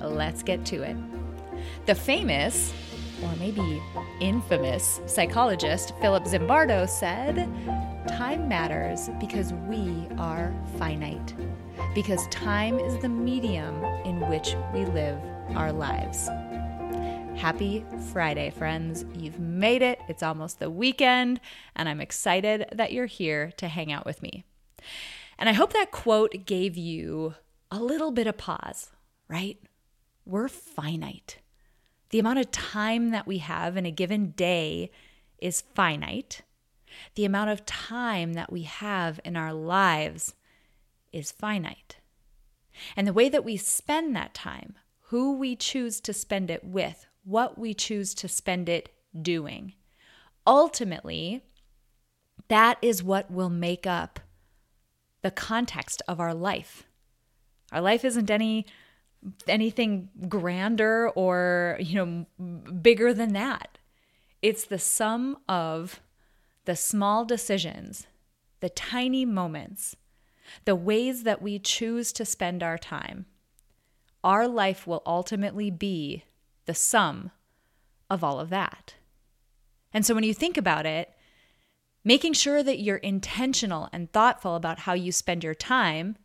Let's get to it. The famous or maybe infamous psychologist Philip Zimbardo said, Time matters because we are finite, because time is the medium in which we live our lives. Happy Friday, friends. You've made it. It's almost the weekend, and I'm excited that you're here to hang out with me. And I hope that quote gave you a little bit of pause, right? We're finite. The amount of time that we have in a given day is finite. The amount of time that we have in our lives is finite. And the way that we spend that time, who we choose to spend it with, what we choose to spend it doing, ultimately, that is what will make up the context of our life. Our life isn't any anything grander or, you know, bigger than that. It's the sum of the small decisions, the tiny moments, the ways that we choose to spend our time. Our life will ultimately be the sum of all of that. And so when you think about it, making sure that you're intentional and thoughtful about how you spend your time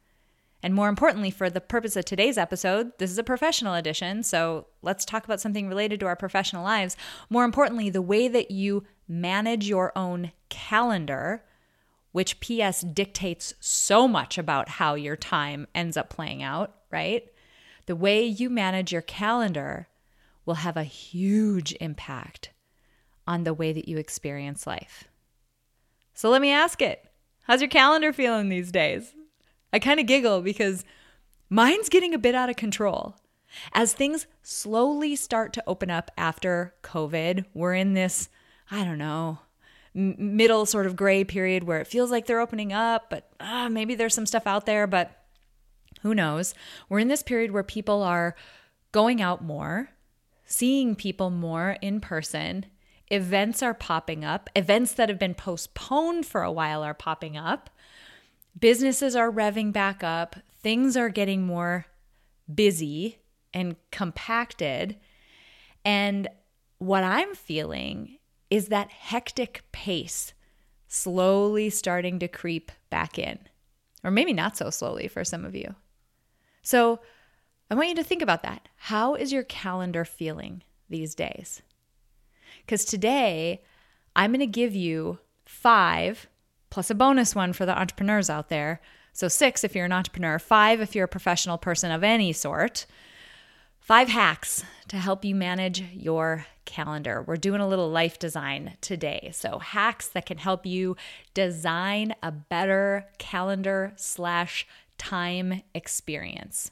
and more importantly, for the purpose of today's episode, this is a professional edition. So let's talk about something related to our professional lives. More importantly, the way that you manage your own calendar, which PS dictates so much about how your time ends up playing out, right? The way you manage your calendar will have a huge impact on the way that you experience life. So let me ask it How's your calendar feeling these days? I kind of giggle because mine's getting a bit out of control. As things slowly start to open up after COVID, we're in this, I don't know, middle sort of gray period where it feels like they're opening up, but uh, maybe there's some stuff out there, but who knows? We're in this period where people are going out more, seeing people more in person. Events are popping up. Events that have been postponed for a while are popping up businesses are revving back up, things are getting more busy and compacted. And what I'm feeling is that hectic pace slowly starting to creep back in, or maybe not so slowly for some of you. So I want you to think about that. How is your calendar feeling these days? Because today I'm going to give you five plus a bonus one for the entrepreneurs out there. So, six if you're an entrepreneur, five if you're a professional person of any sort. Five hacks to help you manage your calendar. We're doing a little life design today. So, hacks that can help you design a better calendar slash time experience.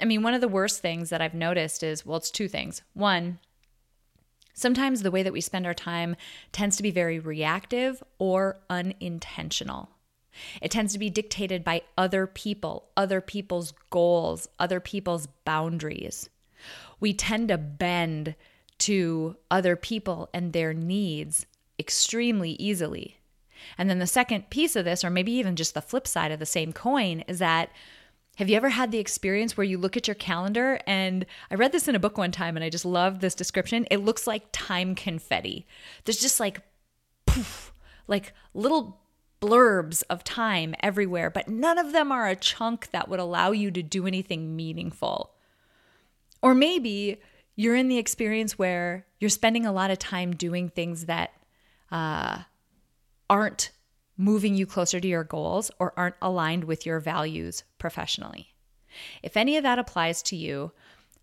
I mean, one of the worst things that I've noticed is well, it's two things. One, Sometimes the way that we spend our time tends to be very reactive or unintentional. It tends to be dictated by other people, other people's goals, other people's boundaries. We tend to bend to other people and their needs extremely easily. And then the second piece of this, or maybe even just the flip side of the same coin, is that have you ever had the experience where you look at your calendar and I read this in a book one time and I just love this description. It looks like time confetti. There's just like poof, like little blurbs of time everywhere, but none of them are a chunk that would allow you to do anything meaningful. Or maybe you're in the experience where you're spending a lot of time doing things that uh, aren't moving you closer to your goals or aren't aligned with your values professionally. If any of that applies to you,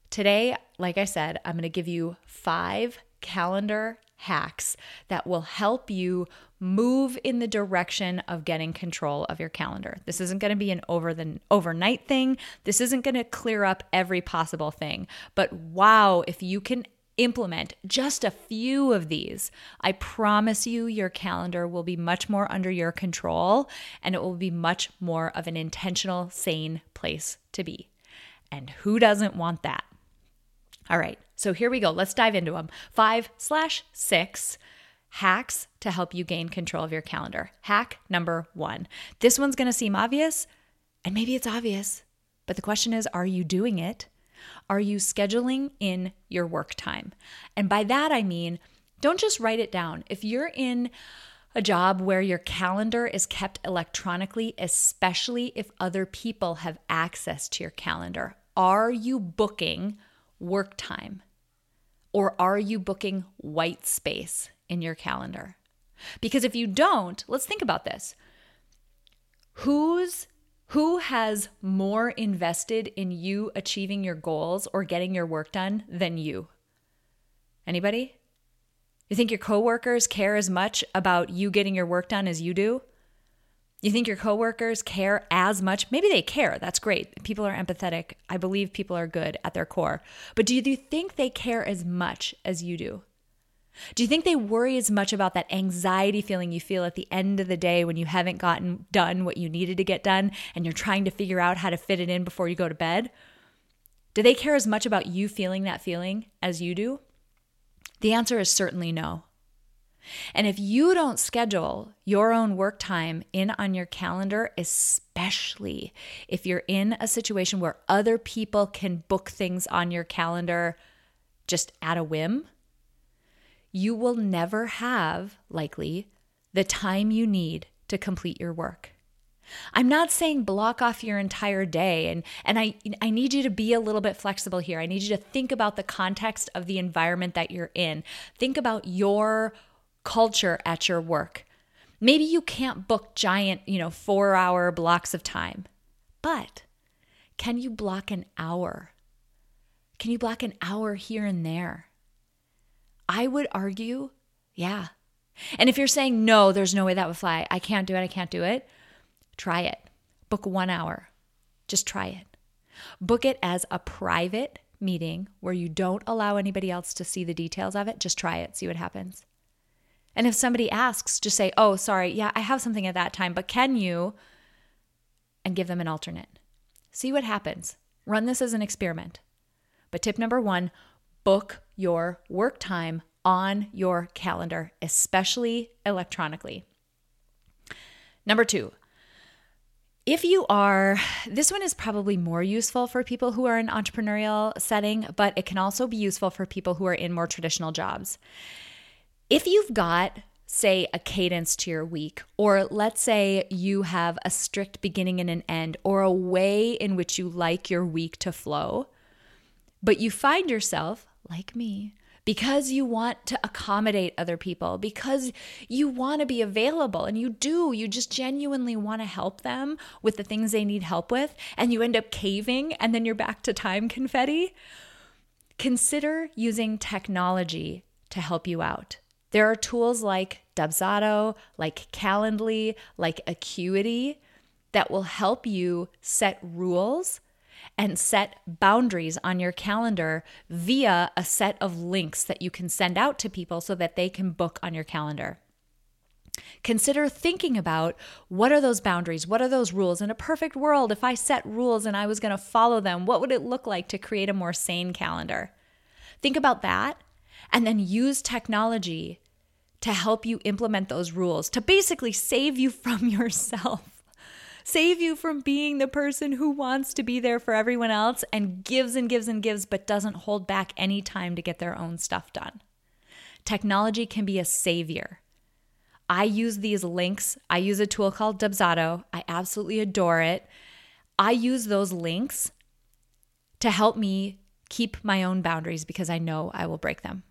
today, like I said, I'm going to give you five calendar hacks that will help you move in the direction of getting control of your calendar. This isn't going to be an over the overnight thing. This isn't going to clear up every possible thing. But wow, if you can implement just a few of these, I promise you your calendar will be much more under your control and it will be much more of an intentional, sane place to be. And who doesn't want that? All right, so here we go. Let's dive into them. Five slash six hacks to help you gain control of your calendar. Hack number one. This one's going to seem obvious, and maybe it's obvious, but the question is are you doing it? Are you scheduling in your work time? And by that, I mean, don't just write it down. If you're in a job where your calendar is kept electronically, especially if other people have access to your calendar, are you booking work time? Or are you booking white space in your calendar? Because if you don't, let's think about this. Who's who has more invested in you achieving your goals or getting your work done than you? Anybody? You think your coworkers care as much about you getting your work done as you do? You think your coworkers care as much? Maybe they care. That's great. People are empathetic. I believe people are good at their core. But do you think they care as much as you do? Do you think they worry as much about that anxiety feeling you feel at the end of the day when you haven't gotten done what you needed to get done and you're trying to figure out how to fit it in before you go to bed? Do they care as much about you feeling that feeling as you do? The answer is certainly no. And if you don't schedule your own work time in on your calendar, especially if you're in a situation where other people can book things on your calendar just at a whim, you will never have, likely, the time you need to complete your work. I'm not saying block off your entire day and and I I need you to be a little bit flexible here. I need you to think about the context of the environment that you're in. Think about your culture at your work. Maybe you can't book giant, you know, 4-hour blocks of time. But can you block an hour? Can you block an hour here and there? I would argue, yeah. And if you're saying, no, there's no way that would fly, I can't do it, I can't do it, try it. Book one hour. Just try it. Book it as a private meeting where you don't allow anybody else to see the details of it. Just try it, see what happens. And if somebody asks, just say, oh, sorry, yeah, I have something at that time, but can you? And give them an alternate. See what happens. Run this as an experiment. But tip number one book your work time on your calendar, especially electronically. Number two, if you are, this one is probably more useful for people who are in entrepreneurial setting, but it can also be useful for people who are in more traditional jobs. If you've got, say, a cadence to your week, or let's say you have a strict beginning and an end, or a way in which you like your week to flow, but you find yourself, like me, because you want to accommodate other people, because you want to be available, and you do, you just genuinely want to help them with the things they need help with, and you end up caving, and then you're back to time confetti. Consider using technology to help you out. There are tools like Dubsado, like Calendly, like Acuity that will help you set rules and set boundaries on your calendar via a set of links that you can send out to people so that they can book on your calendar. Consider thinking about what are those boundaries? What are those rules? In a perfect world, if I set rules and I was going to follow them, what would it look like to create a more sane calendar? Think about that and then use technology to help you implement those rules, to basically save you from yourself, save you from being the person who wants to be there for everyone else and gives and gives and gives, but doesn't hold back any time to get their own stuff done. Technology can be a savior. I use these links. I use a tool called Dubsado. I absolutely adore it. I use those links to help me keep my own boundaries because I know I will break them.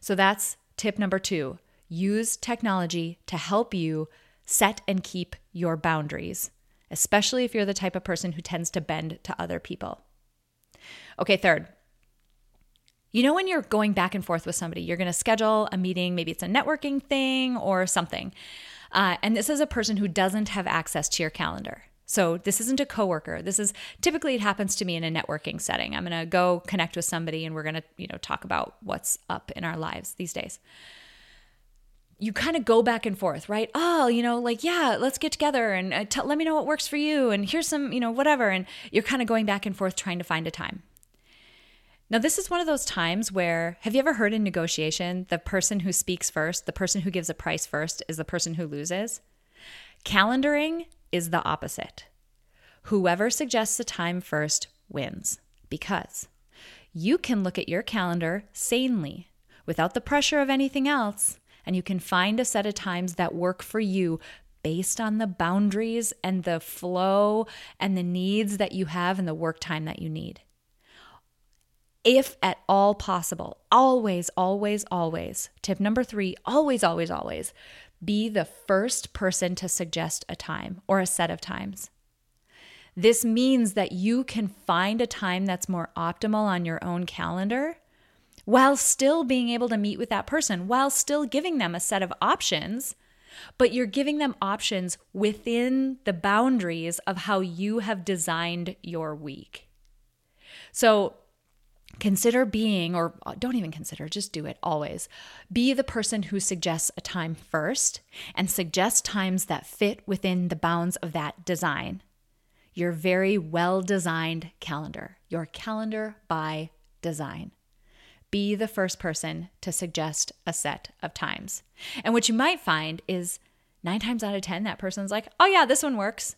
So that's Tip number two use technology to help you set and keep your boundaries, especially if you're the type of person who tends to bend to other people. Okay, third, You know, when you're going back and forth with somebody, you're going to schedule a meeting, maybe it's a networking thing or something. Uh, and this is a person who doesn't have access to your calendar. So this isn't a coworker. This is typically it happens to me in a networking setting. I'm going to go connect with somebody and we're going to, you know, talk about what's up in our lives these days. You kind of go back and forth, right? Oh, you know, like, yeah, let's get together and uh, t- let me know what works for you. And here's some, you know, whatever. And you're kind of going back and forth trying to find a time. Now, this is one of those times where, have you ever heard in negotiation, the person who speaks first, the person who gives a price first, is the person who loses? Calendaring is the opposite. Whoever suggests a time first wins because you can look at your calendar sanely without the pressure of anything else, and you can find a set of times that work for you based on the boundaries and the flow and the needs that you have and the work time that you need if at all possible. Always, always, always. Tip number three always, always, always be the first person to suggest a time or a set of times. This means that you can find a time that's more optimal on your own calendar while still being able to meet with that person, while still giving them a set of options, but you're giving them options within the boundaries of how you have designed your week. So, Consider being, or uh, don't even consider, just do it always. Be the person who suggests a time first and suggest times that fit within the bounds of that design. Your very well designed calendar, your calendar by design. Be the first person to suggest a set of times. And what you might find is nine times out of 10, that person's like, oh, yeah, this one works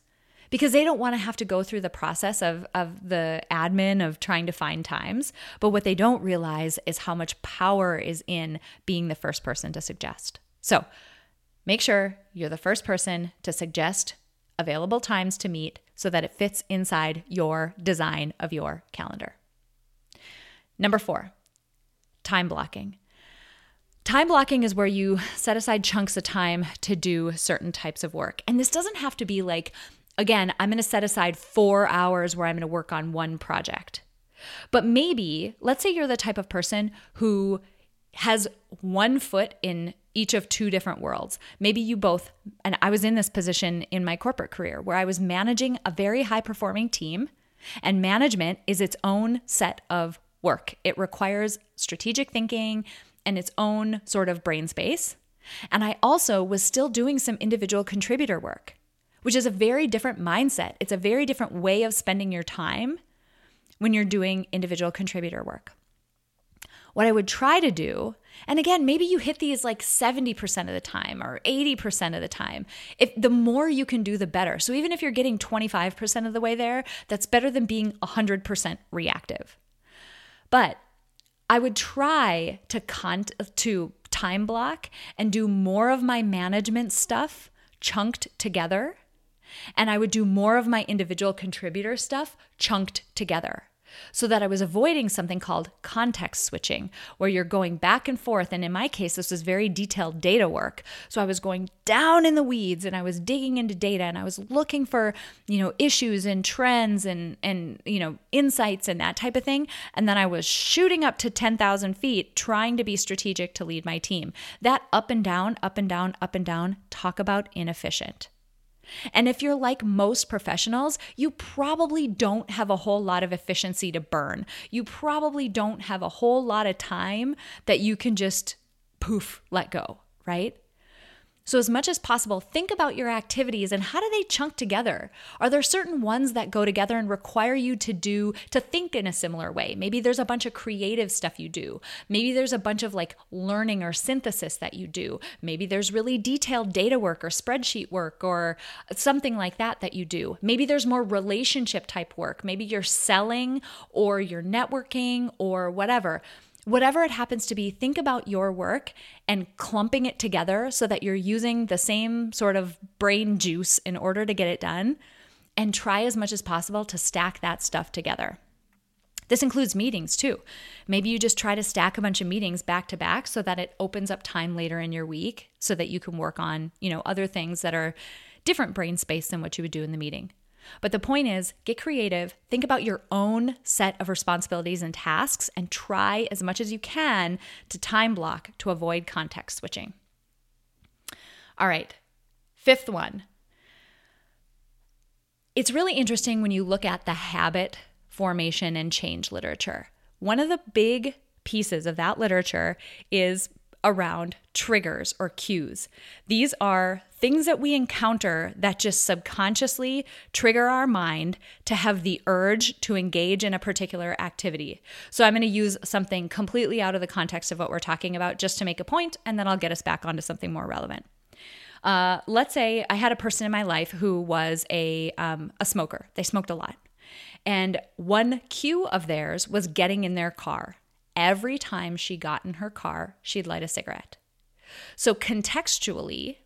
because they don't want to have to go through the process of, of the admin of trying to find times. But what they don't realize is how much power is in being the first person to suggest. So make sure you're the first person to suggest available times to meet so that it fits inside your design of your calendar. Number four, time blocking. Time blocking is where you set aside chunks of time to do certain types of work. And this doesn't have to be like again, I'm going to set aside four hours where I'm going to work on one project. But maybe, let's say you're the type of person who has one foot in each of two different worlds. Maybe you both, and I was in this position in my corporate career where I was managing a very high performing team, and management is its own set of work. It requires strategic thinking and its own sort of brain space. And I also was still doing some individual contributor work which is a very different mindset. It's a very different way of spending your time when you're doing individual contributor work. What I would try to do, and again, maybe you hit these like 70% of the time or 80% of the time. If the more you can do the better. So even if you're getting 25% of the way there, that's better than being 100% reactive. But I would try to con- to time block and do more of my management stuff chunked together. And I would do more of my individual contributor stuff chunked together so that I was avoiding something called context switching, where you're going back and forth. And in my case, this was very detailed data work. So I was going down in the weeds and I was digging into data and I was looking for, you know, issues and trends and, and, you know, insights and that type of thing. And then I was shooting up to 10,000 feet trying to be strategic to lead my team. That up and down, up and down, up and down, talk about inefficient. And if you're like most professionals, you probably don't have a whole lot of efficiency to burn. You probably don't have a whole lot of time that you can just poof, let go, right? So, as much as possible, think about your activities and how do they chunk together? Are there certain ones that go together and require you to do, to think in a similar way? Maybe there's a bunch of creative stuff you do. Maybe there's a bunch of like learning or synthesis that you do. Maybe there's really detailed data work or spreadsheet work or something like that that you do. Maybe there's more relationship type work. Maybe you're selling or you're networking or whatever whatever it happens to be, think about your work and clumping it together so that you're using the same sort of brain juice in order to get it done. And try as much as possible to stack that stuff together. This includes meetings too. Maybe you just try to stack a bunch of meetings back to back so that it opens up time later in your week so that you can work on, you know, other things that are different brain space than what you would do in the meeting. But the point is, get creative, think about your own set of responsibilities and tasks, and try as much as you can to time block to avoid context switching. All right, fifth one. It's really interesting when you look at the habit formation and change literature. One of the big pieces of that literature is around triggers or cues. These are things that we encounter that just subconsciously trigger our mind to have the urge to engage in a particular activity. So I'm going to use something completely out of the context of what we're talking about just to make a point, and then I'll get us back onto something more relevant. Uh, let's say I had a person in my life who was a um, a smoker. They smoked a lot, and one cue of theirs was getting in their car every time she got in her car, she'd light a cigarette. So, contextually,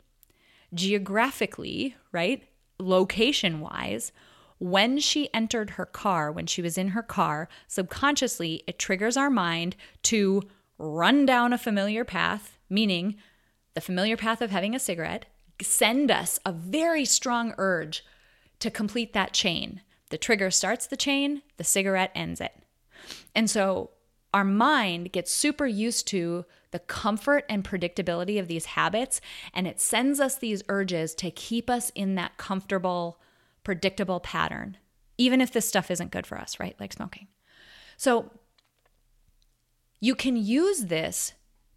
geographically, right, location wise, when she entered her car, when she was in her car, subconsciously, it triggers our mind to run down a familiar path, meaning the familiar path of having a cigarette, send us a very strong urge to complete that chain. The trigger starts the chain, the cigarette ends it. And so our mind gets super used to the comfort and predictability of these habits, and it sends us these urges to keep us in that comfortable, predictable pattern, even if this stuff isn't good for us, right? Like smoking. So you can use this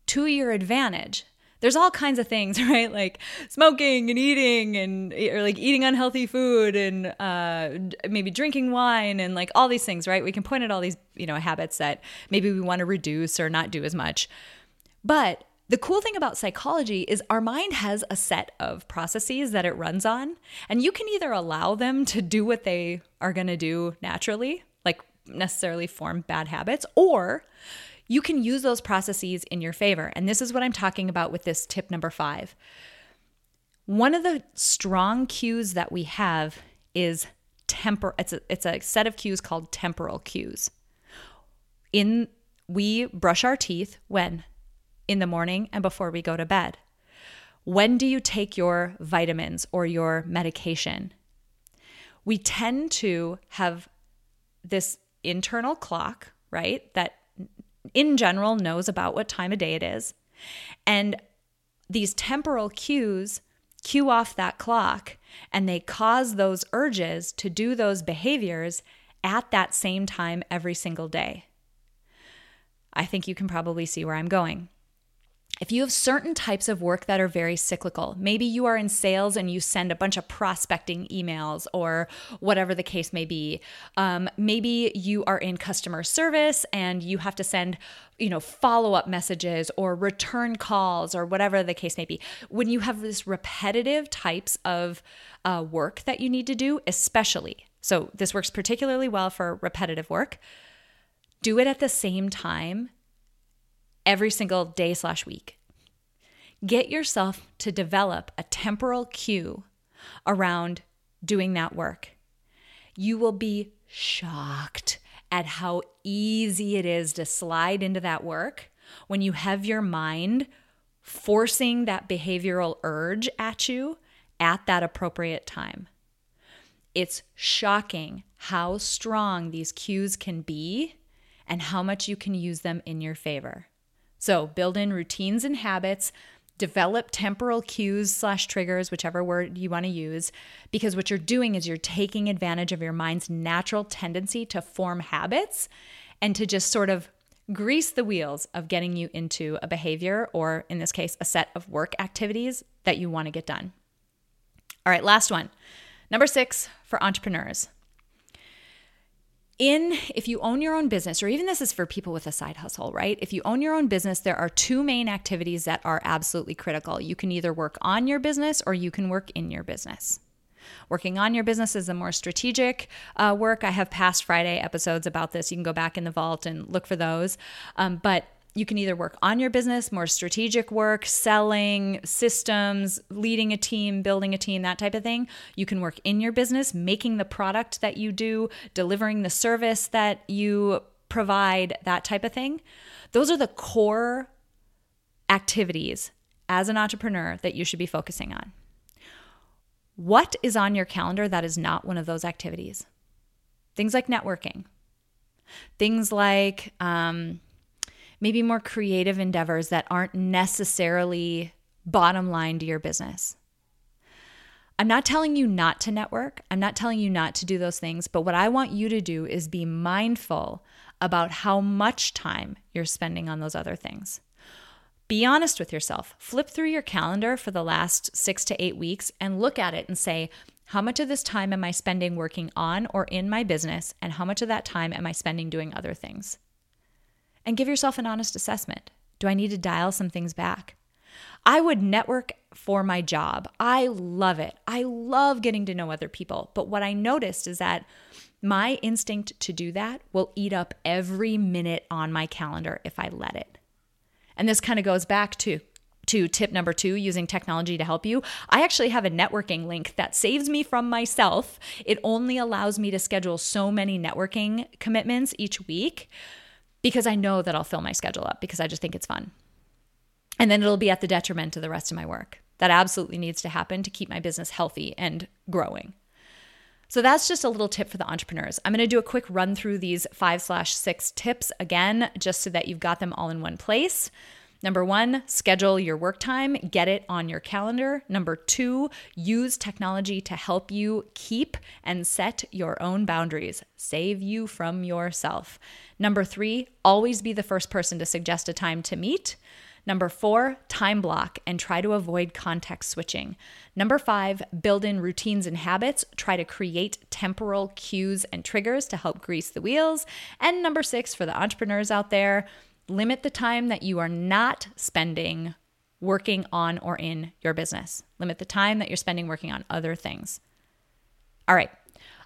to your advantage there's all kinds of things, right? Like smoking and eating and or like eating unhealthy food and uh, maybe drinking wine and like all these things, right? We can point at all these, you know, habits that maybe we want to reduce or not do as much. But the cool thing about psychology is our mind has a set of processes that it runs on, and you can either allow them to do what they are going to do naturally, like necessarily form bad habits, or you can use those processes in your favor. And this is what I'm talking about with this tip number five. One of the strong cues that we have is temper it's a, it's a set of cues called temporal cues. In we brush our teeth when in the morning and before we go to bed. When do you take your vitamins or your medication? We tend to have this internal clock, right? That in general knows about what time of day it is. And these temporal cues cue off that clock and they cause those urges to do those behaviors at that same time every single day. I think you can probably see where I'm going if you have certain types of work that are very cyclical, maybe you are in sales and you send a bunch of prospecting emails or whatever the case may be. Um, maybe you are in customer service and you have to send, you know, follow up messages or return calls or whatever the case may be. When you have this repetitive types of uh, work that you need to do, especially, so this works particularly well for repetitive work. Do it at the same time every single day slash week. Get yourself to develop a temporal cue around doing that work. You will be shocked at how easy it is to slide into that work when you have your mind forcing that behavioral urge at you at that appropriate time. It's shocking how strong these cues can be and how much you can use them in your favor. So build in routines and habits, develop temporal cues slash triggers, whichever word you want to use, because what you're doing is you're taking advantage of your mind's natural tendency to form habits and to just sort of grease the wheels of getting you into a behavior or, in this case, a set of work activities that you want to get done. All right, last one. Number six for entrepreneurs in if you own your own business or even this is for people with a side hustle right? If you own your own business there are two main activities that are absolutely critical. You can either work on your business or you can work in your business. Working on your business is a more strategic uh, work. I have past friday episodes about this. You can go back in the vault and look for those. Um, but you can either work on your business, more strategic work, selling, systems, leading a team, building a team, that type of thing. You can work in your business, making the product that you do, delivering the service that you provide, that type of thing. Those are the core activities as an entrepreneur that you should be focusing on. What is on your calendar that is not one of those activities? Things like networking, things like um, maybe more creative endeavors that aren't necessarily bottom line to your business. I'm not telling you not to network. I'm not telling you not to do those things. But what I want you to do is be mindful about how much time you're spending on those other things. Be honest with yourself. Flip through your calendar for the last six to eight weeks and look at it and say, how much of this time am I spending working on or in my business? And how much of that time am I spending doing other things? And give yourself an honest assessment. Do I need to dial some things back? I would network for my job. I love it. I love getting to know other people. But what I noticed is that my instinct to do that will eat up every minute on my calendar if I let it. And this kind of goes back to to tip number 2 using technology to help you. I actually have a networking link that saves me from myself. It only allows me to schedule so many networking commitments each week because I know that I'll fill my schedule up because I just think it's fun. And then it'll be at the detriment of the rest of my work. That absolutely needs to happen to keep my business healthy and growing. So that's just a little tip for the entrepreneurs. I'm going to do a quick run through these five slash six tips again, just so that you've got them all in one place. Number one, schedule your work time, get it on your calendar. Number two, use technology to help you keep and set your own boundaries, save you from yourself. Number three, always be the first person to suggest a time to meet. Number four, time block and try to avoid context switching. Number five, build in routines and habits. Try to create temporal cues and triggers to help grease the wheels. And number six, for the entrepreneurs out there, limit the time that you are not spending working on or in your business. Limit the time that you're spending working on other things. All right.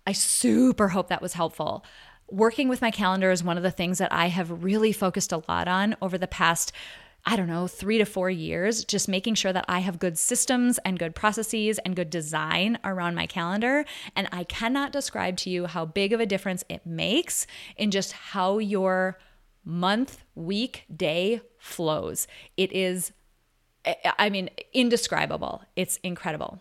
I super hope that was helpful. Working with my calendar is one of the things that I have really focused a lot on over the past I don't know, three to four years, just making sure that I have good systems and good processes and good design around my calendar. And I cannot describe to you how big of a difference it makes in just how your month, week, day flows. It is, I mean, indescribable. It's incredible.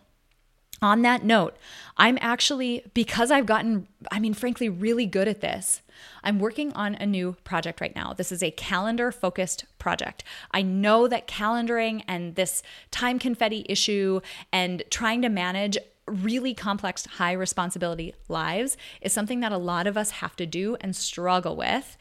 On that note, I'm actually, because I've gotten, I mean, frankly, really good at this, I'm working on a new project right now. This is a calendar focused project. I know that calendaring and this time confetti issue and trying to manage really complex, high responsibility lives is something that a lot of us have to do and struggle with.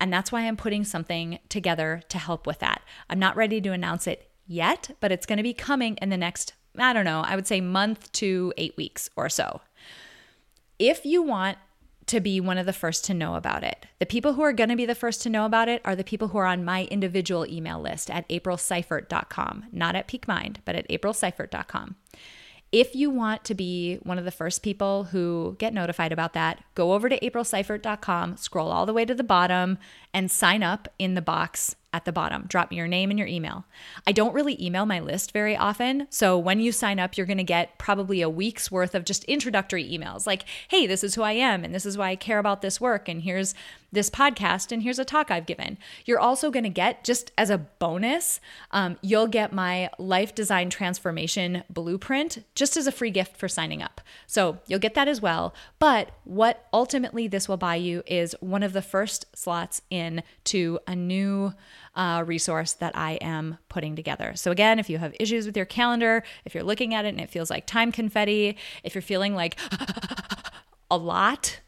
And that's why I'm putting something together to help with that. I'm not ready to announce it yet, but it's going to be coming in the next I don't know, I would say month to eight weeks or so. If you want to be one of the first to know about it, the people who are going to be the first to know about it are the people who are on my individual email list at aprilseifert.com, not at PeakMind, but at aprilseifert.com. If you want to be one of the first people who get notified about that, go over to aprilseifert.com, scroll all the way to the bottom, and sign up in the box at the bottom. Drop me your name and your email. I don't really email my list very often. So when you sign up, you're going to get probably a week's worth of just introductory emails like, hey, this is who I am, and this is why I care about this work, and here's this podcast, and here's a talk I've given. You're also going to get, just as a bonus, um, you'll get my life design transformation blueprint just as a free gift for signing up. So you'll get that as well. But what ultimately this will buy you is one of the first slots in to a new uh, resource that I am putting together. So, again, if you have issues with your calendar, if you're looking at it and it feels like time confetti, if you're feeling like a lot,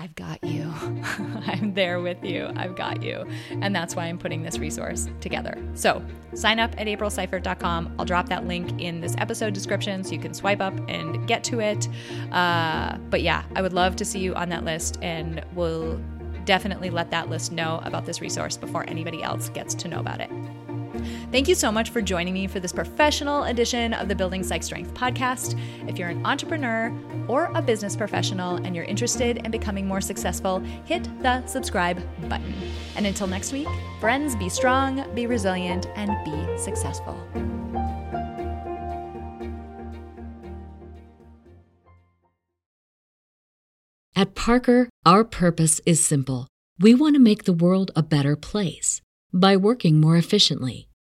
I've got you. I'm there with you. I've got you. And that's why I'm putting this resource together. So sign up at aprilseifert.com. I'll drop that link in this episode description so you can swipe up and get to it. Uh, but yeah, I would love to see you on that list and we'll definitely let that list know about this resource before anybody else gets to know about it. Thank you so much for joining me for this professional edition of the Building Psych Strength podcast. If you're an entrepreneur or a business professional and you're interested in becoming more successful, hit the subscribe button. And until next week, friends, be strong, be resilient, and be successful. At Parker, our purpose is simple. We want to make the world a better place by working more efficiently,